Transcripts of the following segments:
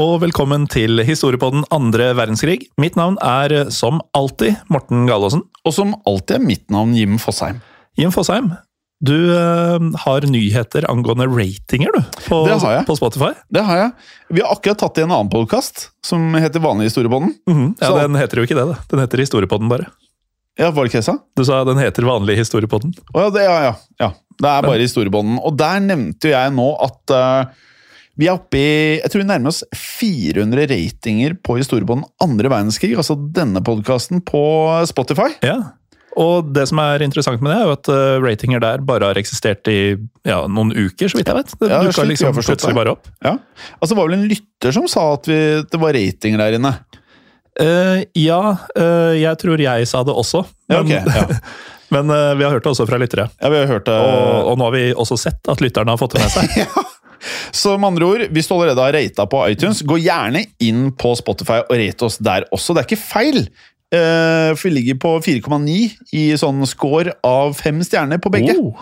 Og velkommen til Historiepodden andre verdenskrig. Mitt navn er eh, som alltid Morten Galaasen. Og som alltid er mitt navn Jim Fosheim. Jim Fosheim, du eh, har nyheter angående ratinger, du. På, Det har jeg. på Spotify. Det har jeg. Vi har akkurat tatt i en annen podkast som heter Vanlig historiepodden. Mm -hmm. Ja, Så- Den heter jo ikke det, da. Den heter Historiepodden, bare. Ja, var det ikke jeg sa? Du sa den heter Vanlig Historiepodden. Å ja, det, ja, ja, ja. Det er bare historiepodden. Og der nevnte jo jeg nå at eh, vi er oppe i Jeg tror vi nærmer oss 400 ratinger på historiebånden andre verdenskrig. Altså denne podkasten på Spotify. Ja. Og det som er interessant med det, er jo at eh, ratinger der bare har eksistert i ja, noen uker, så vidt jeg vet. Det Ja, dukka liksom plutselig bare opp. Ja. Altså, det var vel en lytter som sa at vi, det var ratinger der inne. Uh, ja, uh, jeg tror jeg sa det også. Ja, okay, ok, ja. men uh, vi har hørt det også fra lyttere. Ja, vi har hørt det. Og, og nå har vi også sett at lytterne har fått det med seg. Så med andre ord, hvis du allerede har rata på iTunes, gå gjerne inn på Spotify og rate oss der også. Det er ikke feil. Eh, for vi ligger på 4,9 i sånn score av fem stjerner på begge. Oh.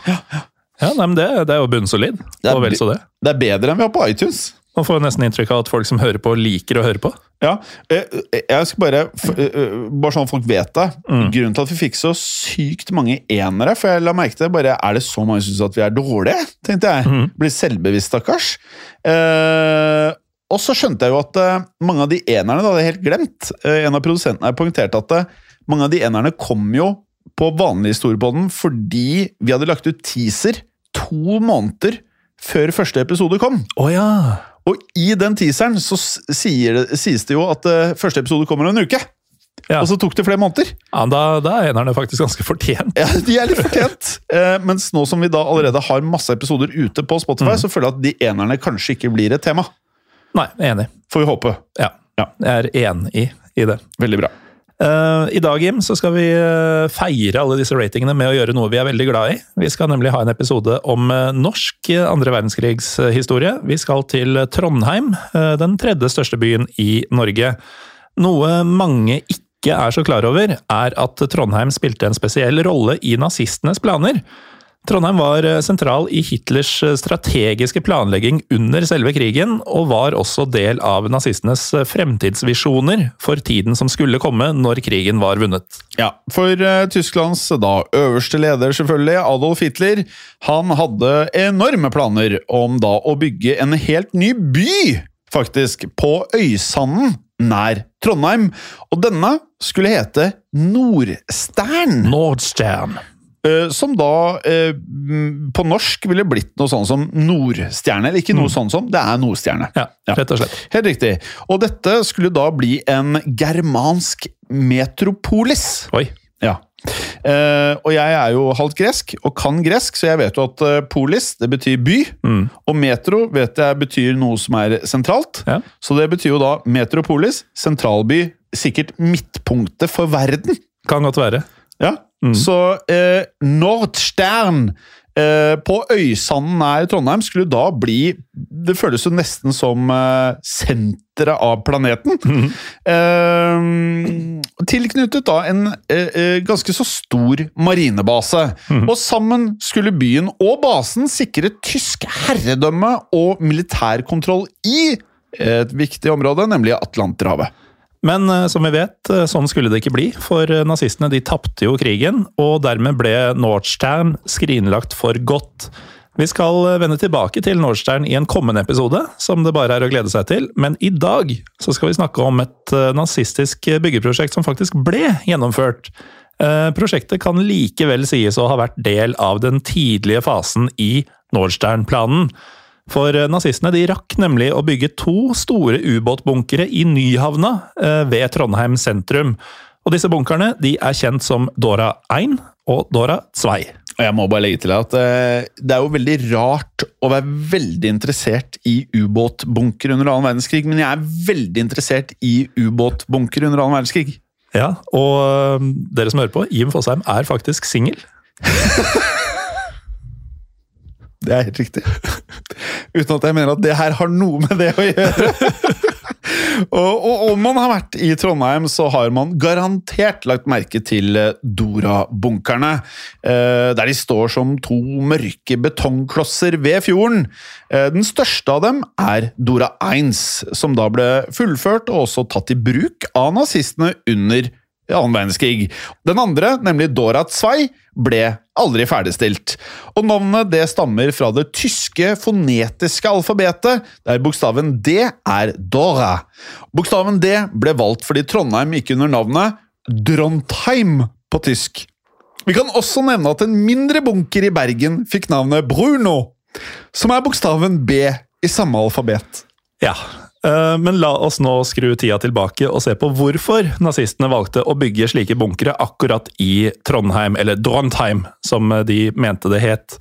Ja, nei, men det, det er jo bunnsolid. Det er Og vel så det. Det er bedre enn vi har på iTunes. Man får nesten inntrykk av at folk som hører på, liker å høre på. Ja, eh, jeg skal bare eh, Bare sånn folk vet det. Grunnen til at vi fikk så sykt mange enere For jeg la merke til bare, Er det så mange som syns at vi er dårlige? Tenkte jeg. Blir selvbevisst, stakkars. Eh, og så skjønte jeg jo at eh, mange av de enerne, da hadde jeg helt glemt eh, En av produsentene har poengterte at eh, mange av de enerne kom jo på vanlig historiepodden fordi vi hadde lagt ut teaser to måneder før første episode kom. Oh, ja! Og i den teaseren så sier det, sies det jo at uh, første episode kommer om en uke. Ja. Og så tok det flere måneder. ja da, da er enerne faktisk ganske fortjent. Ja, De er litt fortjent. Eh, mens nå som vi da allerede har masse episoder ute på Spotify, så føler jeg at de enerne kanskje ikke blir et tema. Nei, enig. Får vi håpe. Ja. Ja. Jeg er enig i, i det. Veldig bra. Eh, I dag, Jim, så skal vi eh, feire alle disse ratingene med å gjøre noe vi er veldig glad i. Vi skal nemlig ha en episode om eh, norsk andre verdenskrigshistorie. Vi skal til Trondheim, den tredje største byen i Norge. Noe mange ikke er så klar over, er at Trondheim spilte en spesiell rolle i nazistenes planer. Trondheim var eh, sentral i Hitlers eh, strategiske planlegging under selve krigen, og var også del av nazistenes eh, fremtidsvisjoner for tiden som skulle komme når krigen var vunnet. Ja, For Tysklands da øverste leder, selvfølgelig, Adolf Hitler, han hadde enorme planer om da å bygge en helt ny by, faktisk, på Øysanden nær Trondheim. Og denne skulle hete Nordstern. Nordstern. Eh, som da eh, mm, på norsk ville blitt noe sånn som Nordstjerne. Eller ikke noe sånn som, det er Nordstjerne. Ja, rett og slett. Helt riktig. Og dette skulle da bli en germansk metropolis. Oi. Ja. Eh, og jeg er jo halvt gresk og kan gresk, så jeg vet jo at polis det betyr by. Mm. Og metro vet jeg betyr noe som er sentralt. Ja. Så det betyr jo da metropolis, sentralby, sikkert midtpunktet for verden. Kan godt være. Ja. Så eh, Nordstern eh, på Øysanden nær Trondheim skulle da bli Det føles jo nesten som eh, senteret av planeten. Eh, tilknyttet da en eh, eh, ganske så stor marinebase. Og sammen skulle byen og basen sikre tysk herredømme og militærkontroll i et viktig område, nemlig Atlanterhavet. Men eh, som vi vet, eh, sånn skulle det ikke bli, for eh, nazistene de tapte jo krigen, og dermed ble Nordstern skrinlagt for godt. Vi skal vende tilbake til Nordstern i en kommende episode, som det bare er å glede seg til, men i dag så skal vi snakke om et nazistisk byggeprosjekt som faktisk ble gjennomført. Prosjektet kan likevel sies å ha vært del av den tidlige fasen i Nordstern-planen. For eh, nazistene de rakk nemlig å bygge to store ubåtbunkere i Nyhavna eh, ved Trondheim sentrum. Og disse bunkerne de er kjent som Dora 1 og Dora 2. Og jeg må bare legge til at eh, det er jo veldig rart å være veldig interessert i ubåtbunker under annen verdenskrig, men jeg er veldig interessert i ubåtbunker under annen verdenskrig. Ja, og dere som hører på, Jim Fosheim er faktisk singel. Det er helt riktig. Uten at jeg mener at det her har noe med det å gjøre. og, og om man har vært i Trondheim, så har man garantert lagt merke til eh, Dora-bunkerne. Eh, der de står som to mørke betongklosser ved fjorden. Eh, den største av dem er Dora 1, som da ble fullført og også tatt i bruk av nazistene under annen verdenskrig. Den andre, nemlig Dora Zwei, ble aldri ferdigstilt. Og Navnet det stammer fra det tyske fonetiske alfabetet, der bokstaven D er Dora. Bokstaven D ble valgt fordi Trondheim gikk under navnet Drontheim på tysk. Vi kan også nevne at en mindre bunker i Bergen fikk navnet Bruno, som er bokstaven B i samme alfabet. Ja, men la oss nå skru tida tilbake og se på hvorfor nazistene valgte å bygge slike bunkere akkurat i Trondheim, eller Drontheim, som de mente det het.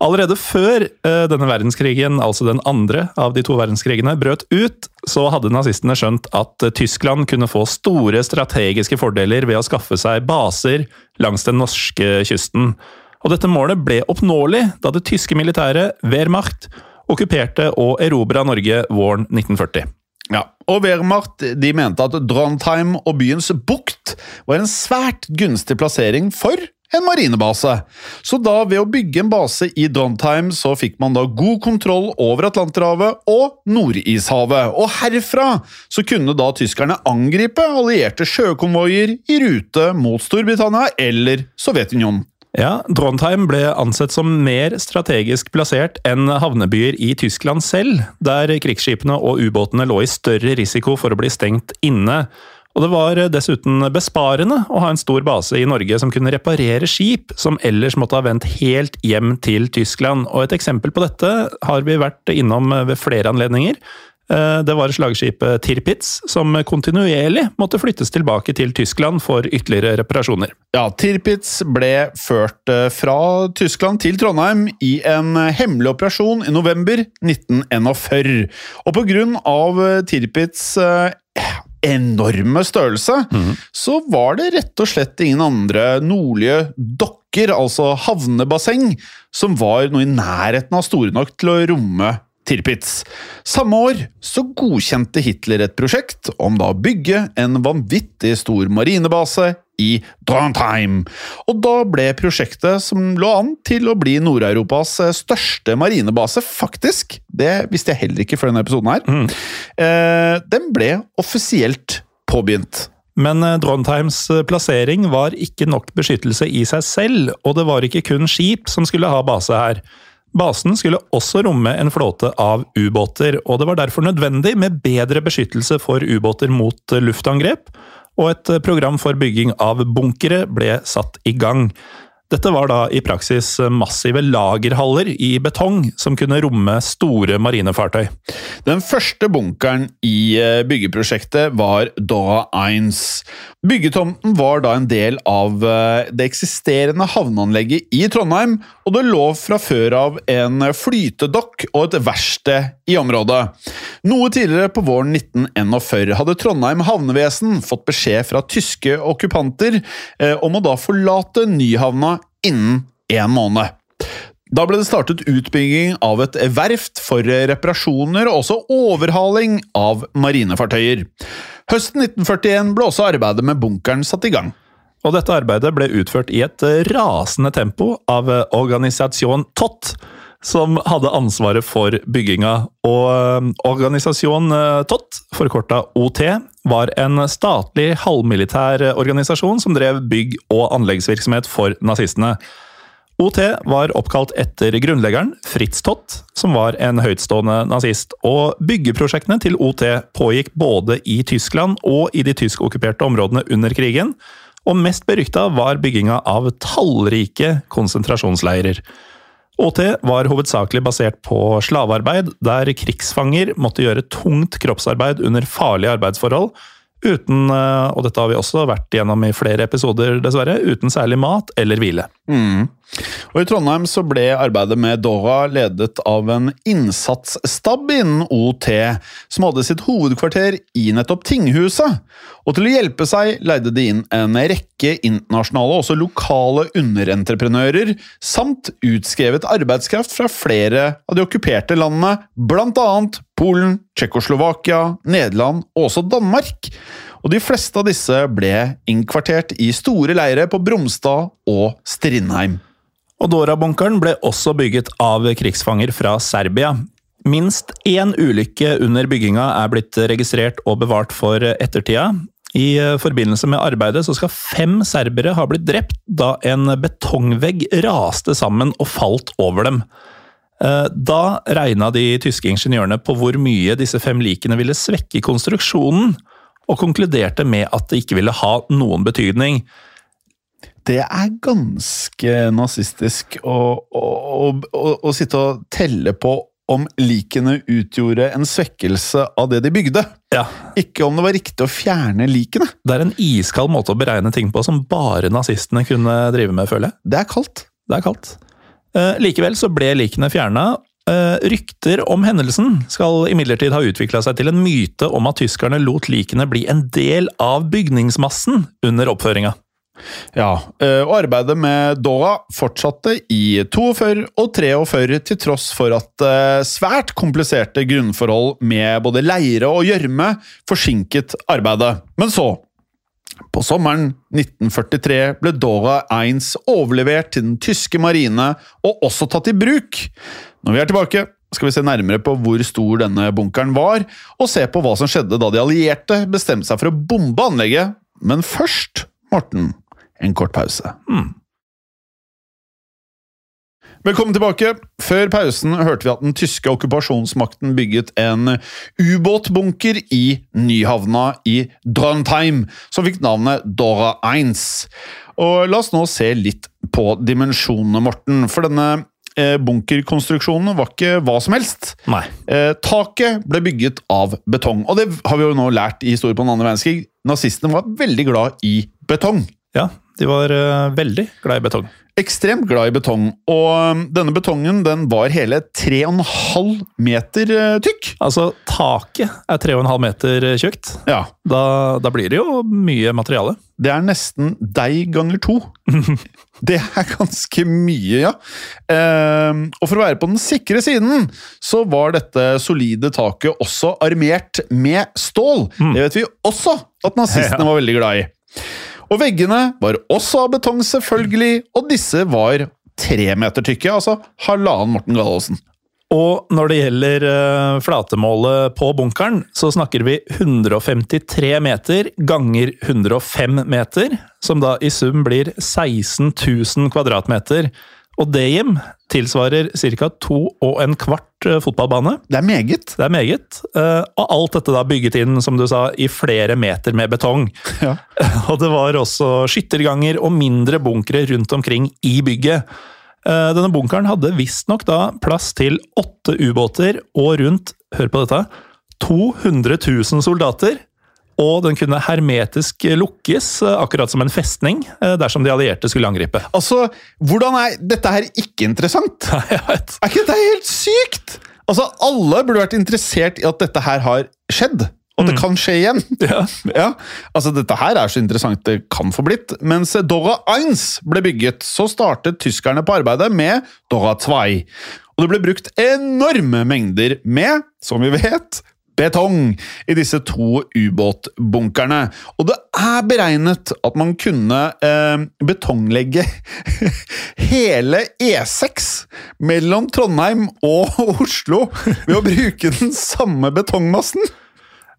Allerede før øh, denne verdenskrigen, altså den andre av de to verdenskrigene, brøt ut, så hadde nazistene skjønt at Tyskland kunne få store strategiske fordeler ved å skaffe seg baser langs den norske kysten. Og dette målet ble oppnåelig da det tyske militæret, Wehrmacht, okkuperte og erobra Norge våren 1940. Ja, og Wehrmacht de mente at Drontheim og byens bukt var en svært gunstig plassering for en marinebase. Så da ved å bygge en base i Drontheim, så fikk man da god kontroll over Atlanterhavet og Nordishavet. Og herfra så kunne da tyskerne angripe allierte sjøkonvoier i rute mot Storbritannia eller Sovjetunionen. Ja, Drontheim ble ansett som mer strategisk plassert enn havnebyer i Tyskland selv, der krigsskipene og ubåtene lå i større risiko for å bli stengt inne. Og det var dessuten besparende å ha en stor base i Norge som kunne reparere skip som ellers måtte ha vendt helt hjem til Tyskland. Og et eksempel på dette har vi vært innom ved flere anledninger. Eh, Det var slagskipet Tirpitz, som kontinuerlig måtte flyttes tilbake til Tyskland for ytterligere reparasjoner. Ja, Tirpitz ble ført eh, fra Tyskland til Trondheim i en hemmelig operasjon i november 1941. Og på grunn av eh, Tirpitz enorme størrelse, så var det rett og slett ingen andre nordlige dokker, altså havnebasseng, som var noe i nærheten av store nok til å romme Tirpitz. Samme år så godkjente Hitler et prosjekt om da å bygge en vanvittig stor marinebase i Drontheim. Og da ble prosjektet som lå an til å bli Nord-Europas eh, største marinebase, faktisk, det visste jeg heller ikke før denne episoden her, eh, den ble offisielt påbegynt. Men eh, Drontheims eh, plassering var ikke nok beskyttelse i seg selv, og det var ikke kun skip som skulle ha base her. Basen skulle også romme en flåte av ubåter, og det var derfor nødvendig med bedre beskyttelse for ubåter mot luftangrep, og et program for bygging av bunkere ble satt i gang. Dette var da i praksis massive lagerhaller i betong som kunne romme store marinefartøy. Den første bunkeren i eh, byggeprosjektet var Doha 1. Byggetomten var da en del av eh, det eksisterende havneanlegget i Trondheim, og det lå fra før av en flytedokk og et verksted i området. Noe tidligere på våren 1941 hadde Trondheim havnevesen fått beskjed fra tyske okkupanter eh, om å da forlate Nyhavna innen en måned. Da ble det startet utbygging av et verft for reparasjoner og også overhaling av marinefartøyer. Høsten 1941 ble også arbeidet med bunkeren satt i gang. Og dette arbeidet ble utført i et rasende tempo av Organisation Tott, som hadde ansvaret for bygginga. Og eh, Organisasjon TOT, forkorta OT, var en statlig halvmilitær organisasjon som drev bygg- og anleggsvirksomhet for nazistene. OT var oppkalt etter grunnleggeren, Fritz Tott, som var en høytstående nazist, og byggeprosjektene til OT pågikk både i Tyskland og i de tyskokkuperte områdene under krigen, og mest berykta var bygginga av tallrike konsentrasjonsleirer. OT var hovedsakelig basert på slavearbeid, der krigsfanger måtte gjøre tungt kroppsarbeid under farlige arbeidsforhold, uten, eh, og dette har vi også vært gjennom i flere episoder, dessverre, uten særlig mat eller hvile. Mm. Og I Trondheim så ble arbeidet med Dora ledet av en innsatsstab innen OT, som hadde sitt hovedkvarter i nettopp tinghuset. Og til å hjelpe seg leide de inn en rekke internasjonale og også lokale underentreprenører, samt utskrevet arbeidskraft fra flere av de okkuperte landene, blant annet Polen, Tsjekkoslovakia, Nederland og også Danmark. Og de fleste av disse ble innkvartert i store leire på Bromstad og Strindheim. Og Dora-bunkeren ble også bygget av krigsfanger fra Serbia. Minst én ulykke under bygginga er blitt registrert og bevart for ettertida. I forbindelse med arbeidet så skal fem serbere ha blitt drept da en betongvegg raste sammen og falt over dem. Eh, Da regna de tyske ingeniørene på hvor mye disse fem likene ville svekke konstruksjonen, og konkluderte med at det ikke ville ha noen betydning. Det er ganske nazistisk å, å, å, å, å sitte og telle på om likene utgjorde en svekkelse av det de bygde. Ja, Ikke om det var riktig å fjerne likene. Det er en iskald måte å beregne ting på som bare nazistene kunne drive med, føler jeg. Det er kaldt. Det er kaldt. Eh, likevel så ble likene fjerna. Eh, rykter om hendelsen skal imidlertid ha utvikla seg til en myte om at tyskerne lot likene bli en del av bygningsmassen under oppføringa. Ja, eh, og arbeidet med Dora fortsatte i 42 og 43 til tross for at svært kompliserte grunnforhold med både leire og gjørme forsinket arbeidet. Men så, på sommeren 1943 ble Dora 1 overlevert til den tyske marine og også tatt i bruk. Når vi er tilbake, skal vi se nærmere på hvor stor denne bunkeren var, og se på hva som skjedde da de allierte bestemte seg for å bombe anlegget. Men først, Morten, en kort pause. Velkommen tilbake. Før pausen hørte vi at den tyske okkupasjonsmakten bygget en ubåtbunker i Nyhavna i Drontheim, som fikk navnet Dora 1. Og la oss nå se litt på dimensjonene, Morten. For denne eh, bunkerkonstruksjonen var ikke hva som helst. Nei. Eh, taket ble bygget av betong, og det har vi jo nå lært i historien på den andre verdenskrig. Nazistene var veldig glad i betong. Ja, de var eh, veldig glad i betong. Ekstremt glad i betong, og um, denne betongen den var hele 3,5 meter eh, tykk. Altså, taket er 3,5 meter tjukt. Ja, Da, da blir det jo mye materiale. det er nesten deg ganger to. Det er ganske mye, ja. Eh, og for å være på den sikre siden, så var dette solide taket også armert med stål. Det vet vi også at nazistene var veldig glad i. Og veggene var også av betong, selvfølgelig, og disse var tre meter tykke, altså halvannen Morten Galaasen. Og når det gjelder eh, flatemålet på bunkeren, så snakker vi 153 meter ganger 105 meter, som da i sum blir 16 000 kvadratmeter. Og det, Jim, tilsvarer ca. to og en kvart eh, fotballbane. Det er meget. Det er meget. eh, Og alt dette da bygget inn, som du sa, i flere meter med betong. Ja. Og det var også skytterganger og mindre bunkere rundt omkring i bygget. Eh, Denne bunkeren hadde visstnok da plass til åtte ubåter og rundt, hør på dette, 200 000 soldater. Og den kunne hermetisk lukkes, eh, akkurat som en festning, eh, dersom de allierte skulle angripe. Altså, hvordan er dette her ikke interessant? Vet. Er ikke dette helt sykt? Altså, Alle burde vært interessert i at dette her har skjedd, og det kan skje igjen. Ja. Ja, altså Dette her er så interessant det kan få blitt. Mens Dora 1 ble bygget, så startet tyskerne på arbeidet med Dora 2. Og det ble brukt enorme mengder med, som vi vet, betong i disse to ubåtbunkerne. Og det er beregnet at man kunne eh, betonglegge hele E6 mellom Trondheim og Oslo ved å bruke den samme betongmassen.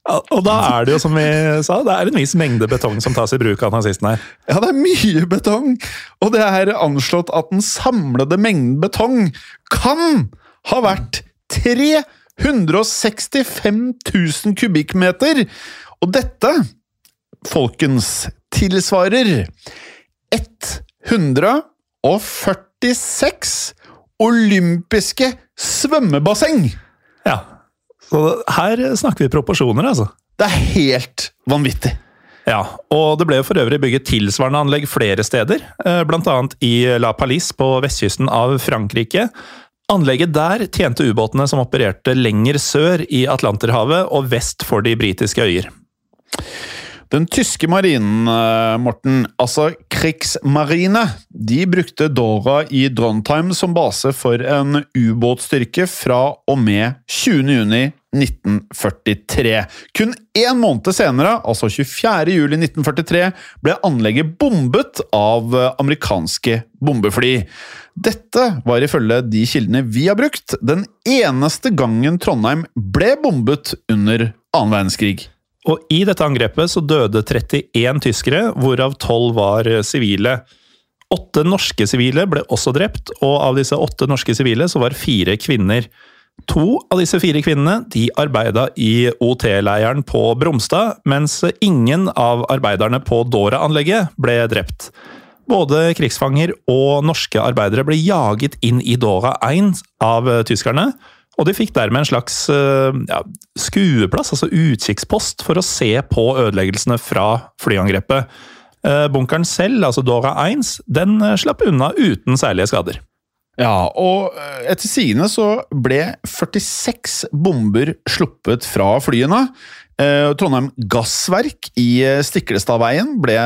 Og da er det jo, som vi sa, det er en viss mengde betong som tas i bruk av nazistene her. Ja, det er mye betong, og det er anslått at den samlede mengden betong kan ha vært 365 000 kubikkmeter. Og dette, folkens, tilsvarer 146 olympiske svømmebasseng! Ja, så her snakker vi proporsjoner, altså. Det er helt vanvittig. Ja, og det ble for øvrig bygget tilsvarende anlegg flere steder, bl.a. blant annet i La Palisse på vestkysten av Frankrike. Anlegget der tjente ubåtene som opererte lenger sør i Atlanterhavet og vest for de britiske øyer. Den tyske marinen, eh, Morten, altså Krigsmarine, de brukte Dora i Drontheim som base for en ubåtstyrke fra og med 20. juni 1943. Kun én måned senere, altså 24. juli 1943, ble anlegget bombet av eh, amerikanske bombefly. Dette var ifølge de kildene vi har brukt, den eneste gangen Trondheim ble bombet under annen verdenskrig. Og i dette angrepet så døde 31 tyskere, hvorav 12 var sivile. Åtte norske sivile ble også drept, og av disse åtte norske sivile så var fire kvinner. To av disse fire kvinnene de arbeida i OT-leiren på Bromstad, mens ingen av arbeiderne på Dora-anlegget ble drept. Både krigsfanger og norske arbeidere ble jaget inn i Dora 1 av tyskerne, og de fikk dermed en slags eh, ja, skueplass, altså utkikkspost, for å se på ødeleggelsene fra flyangrepet. Eh, bunkeren selv, altså Dora 1, den eh, slapp unna uten særlige skader. Ja, og etter sigende så ble 46 bomber sluppet fra flyene. Trondheim Gassverk i Stiklestadveien ble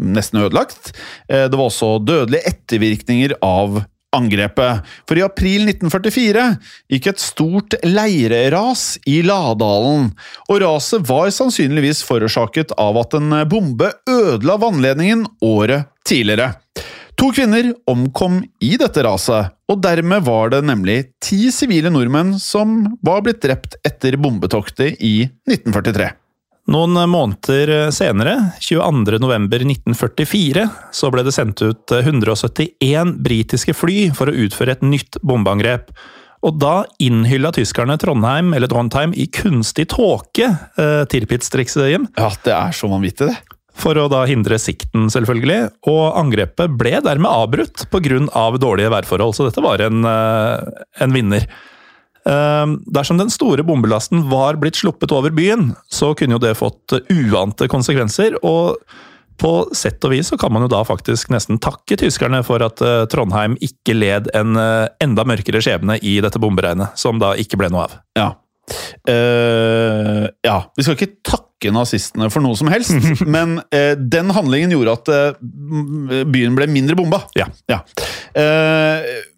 nesten ødelagt. Det var også dødelige ettervirkninger av angrepet. For i april 1944 gikk et stort leireras i Ladalen, og raset var sannsynligvis forårsaket av at en bombe ødela vannledningen året tidligere. To kvinner omkom i dette raset, og dermed var det nemlig ti sivile nordmenn som var blitt drept etter bombetoktet i 1943. Noen måneder senere, 22.11.1944, så ble det sendt ut 171 britiske fly for å utføre et nytt bombeangrep. Og da innhylla tyskerne Trondheim eller Trondheim i kunstig tåke, eh, Tirpitz-trikset. Ja, det er så vanvittig, det. For å da hindre sikten, selvfølgelig. Og angrepet ble dermed avbrutt pga. dårlige værforhold, så dette var en, eh, en vinner. Ehm, dersom den store bombelasten var blitt sluppet over byen, så kunne jo det fått uante konsekvenser. og på sett og vis så kan man jo da faktisk nesten takke tyskerne for at eh, Trondheim ikke led en eh, enda mørkere skjebne i dette bomberegnet, som da ikke ble noe av. Ja. Uh, ja, vi skal ikke takke nazistene for noe som helst, men uh, den handlingen gjorde at uh, byen ble mindre bomba. Ja. ja.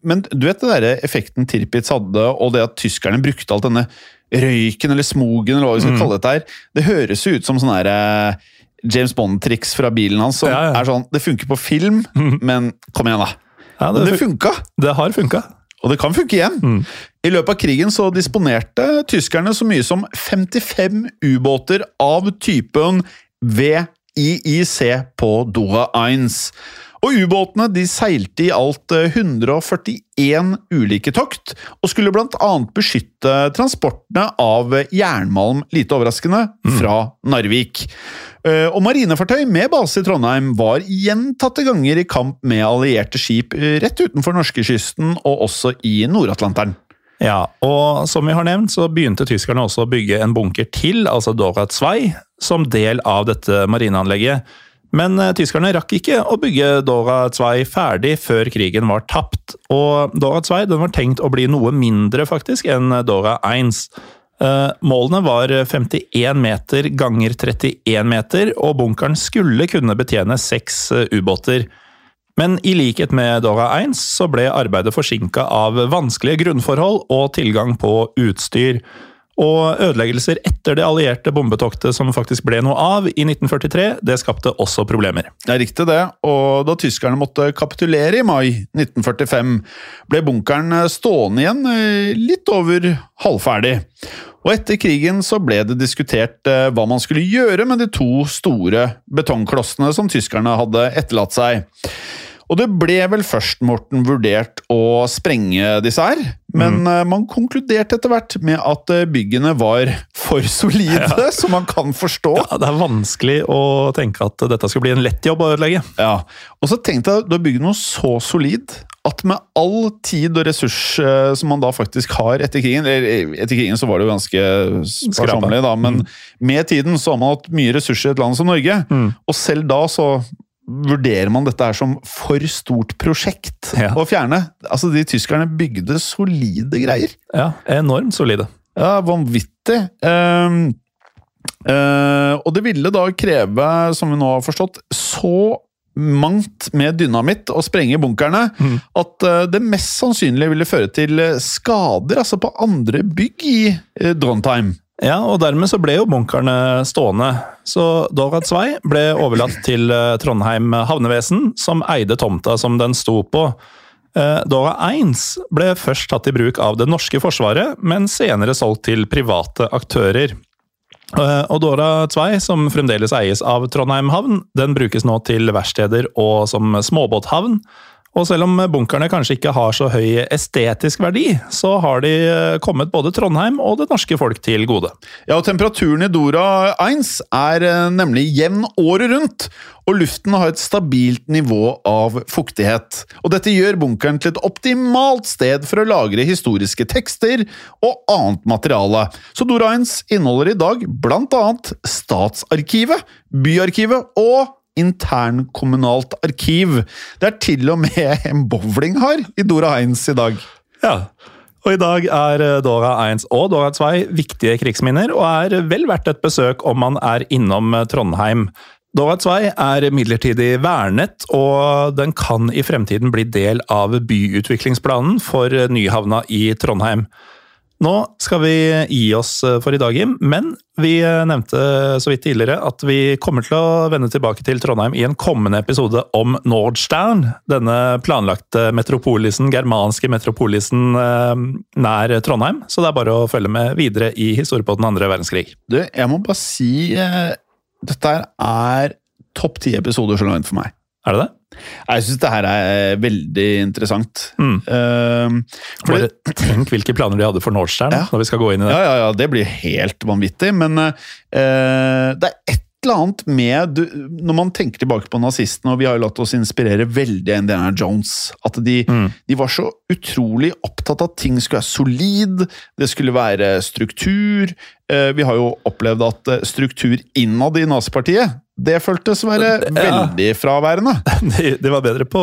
men du vet det der effekten Tirpitz hadde, og det at tyskerne brukte alt denne røyken eller smogen, eller hva vi skal mm. kalle dette her, det høres jo ut som sånn herre James Bond-triks fra bilen hans. som ja, ja. er sånn, Det funker på film, mm. men kom igjen, da. Ja, det, det funka! Det har funka. Og det kan funke igjen. Mm. I løpet av krigen så disponerte tyskerne så mye som 55 ubåter av typen VIIC på Doha 1. Og ubåtene de seilte i alt 141 ulike tokt, og skulle bl.a. beskytte transportene av jernmalm, lite overraskende, mm. fra Narvik. Eh, og marinefartøy med base i Trondheim var gjentatte ganger i kamp med allierte skip eh, rett utenfor norskekysten og også i Nord-Atlanteren. Ja, og som vi har nevnt, så begynte tyskerne også å bygge en bunker til, altså Dora 2, som del av dette marineanlegget. Men eh, tyskerne rakk ikke å bygge Dora 2 ferdig før krigen var tapt. Og Dora 2 var tenkt å bli noe mindre faktisk enn Dora 1. Eh, målene var 51 meter ganger 31 meter, og bunkeren skulle kunne betjene seks eh, ubåter. Men i likhet med Dora 1 så ble arbeidet forsinka av vanskelige grunnforhold og tilgang på utstyr. Og ødeleggelser etter det allierte bombetoktet som faktisk ble noe av i 1943, det skapte også problemer. Det er riktig det, og da tyskerne måtte kapitulere i mai 1945, ble bunkeren stående igjen eh, litt over halvferdig. Og etter krigen så ble det diskutert eh, hva man skulle gjøre med de to store betongklossene som tyskerne hadde etterlatt seg. Og det ble vel først, Morten, vurdert å sprenge disse her. Men mm. man konkluderte etter hvert med at eh, byggene var for solide, som man kan forstå. Ja, det er vanskelig å tenke at dette skal bli en lett jobb å ødelegge. Ja, Og så tenkte jeg, du har bygd noe så solid at med all tid og ressurs eh, som man da faktisk har etter krigen eller eh, Etter krigen så var det jo ganske sparsommelig, da, men med tiden så har man hatt mye ressurser i et land som Norge. Og selv da så vurderer man dette her som for stort prosjekt Ja. å fjerne. Altså, de tyskerne bygde solide greier. Ja, Enormt solide. Ja, vanvittig. Um, uh, og det ville da kreve, som vi nå har forstått, så mangt med dynamitt å sprenge bunkerne at uh, det mest sannsynlig ville føre til skader altså på andre bygg i uh, Drontheim. Ja, og dermed så ble jo bunkerne stående. Så Doradsvei ble overlatt til eh, Trondheim havnevesen, som eide tomta som den sto på. Eh, Dora 1 ble først tatt i bruk av det norske forsvaret, men senere solgt til private aktører. Eh, Og Dora 2, som fremdeles eies av Trondheim havn, den brukes nå til verksteder og som småbåthavn. Og selv om bunkerne kanskje ikke har så høy estetisk verdi, så har de eh, kommet både Trondheim og det norske folk til gode. Ja, og Temperaturen i Dora 1 er eh, nemlig jevn året rundt, og luften har et stabilt nivå av fuktighet. Og Dette gjør bunkeren til et optimalt sted for å lagre historiske tekster og annet materiale. Så Dora 1 inneholder i dag blant annet Statsarkivet, Byarkivet og internkommunalt arkiv. Det er til og med en bowlinghall i Dora 1 i dag. Ja, og i dag er eh, Dora 1 og Dora 2 viktige krigsminner, og er vel verdt et besøk om man er innom eh, Trondheim. Dora 2 er midlertidig vernet, og den kan i fremtiden bli del av byutviklingsplanen for Nyhavna i Trondheim. Nå skal vi gi oss eh, for i dag, Jim, men vi eh, nevnte så vidt tidligere at vi kommer til å vende tilbake til Trondheim i en kommende episode om Nordstern. Denne planlagte metropolisen, germanske metropolisen eh, nær Trondheim. Så det er bare å følge med videre i historie på den andre verdenskrig. Du, jeg må bare si eh, Dette er topp ti episoder så langt for meg. Er det det? Jeg syns det her er veldig interessant. Mm. Uh, Bare det, tenk hvilke planer de hadde for Nordstern Ja. når vi skal gå inn i det. ja, ja, ja, det blir helt vanvittig, men uh, det er et eller annet med du, Når man tenker tilbake på nazistene, og vi har jo latt oss inspirere veldig av Indiana Jones At de, Mm. de var så utrolig opptatt av at ting skulle være solid, det skulle være struktur. Uh, vi har jo opplevd at eh, struktur innad i nazipartiet det føltes være Ja. veldig fraværende. De, de var bedre på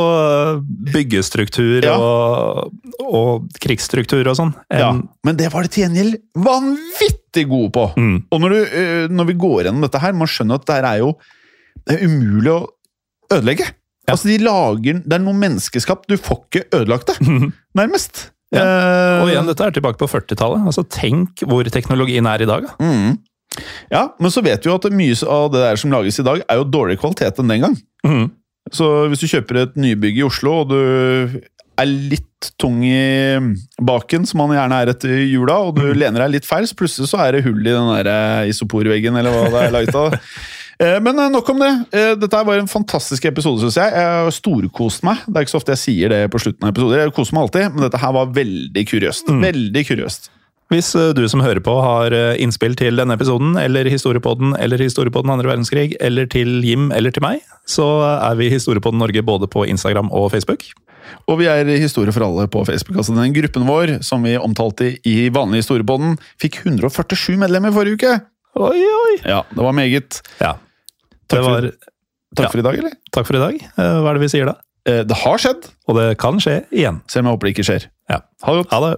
byggestruktur Ja. og, og krigsstruktur og sånn. Ja, men det var de til gjengjeld vanvittig gode på. Mm. Og når, du, øh, når vi går gjennom dette her, man skjønner at det her er jo det er umulig å ødelegge. Ja. Altså, de lager, Det er noe menneskeskapt. Du får ikke ødelagt det, nærmest. Ja. Eh, Og igjen, dette er tilbake på 40-tallet. Altså, tenk hvor teknologien er i dag. da. mm. Ja, men så vet vi jo at mye av det der som lages i dag, er jo dårligere kvalitet enn den gang. Mm. Så hvis du kjøper et nybygg i Oslo, og du er litt tung i baken, som man gjerne er etter jula, og du lener deg litt feil, så plutselig så er det hull i den der eh, isoporveggen, eller hva det er laget av. Eh, Men eh, nok om det. Dette var en fantastisk episode, syns jeg. Jeg har storkost meg. Det er ikke så ofte jeg sier det på slutten av episoder. Jeg koser meg alltid, men dette her var veldig kuriøst. Veldig kuriøst. Hvis eh, du som hører på har eh, innspill til denne episoden, eller Historiepodden, eller Historiepodden andre verdenskrig, eller til Jim eller til meg, så er vi Historiepodden Norge både på Instagram og Facebook. Og vi er Historie for alle på Facebook. altså Den gruppen vår som vi omtalte i vanlig historiepodden, fikk 147 medlemmer forrige uke. Oi, oi! Ja, det var meget. Ja. Takk, Takk for- Takk Ja. for i dag, eller? takk for i dag. Eh, Hva er det vi sier da? Det har skjedd, Og det kan skje igjen. selv om jeg håper det ikke skjer. Ja. Ha det godt. Ha det!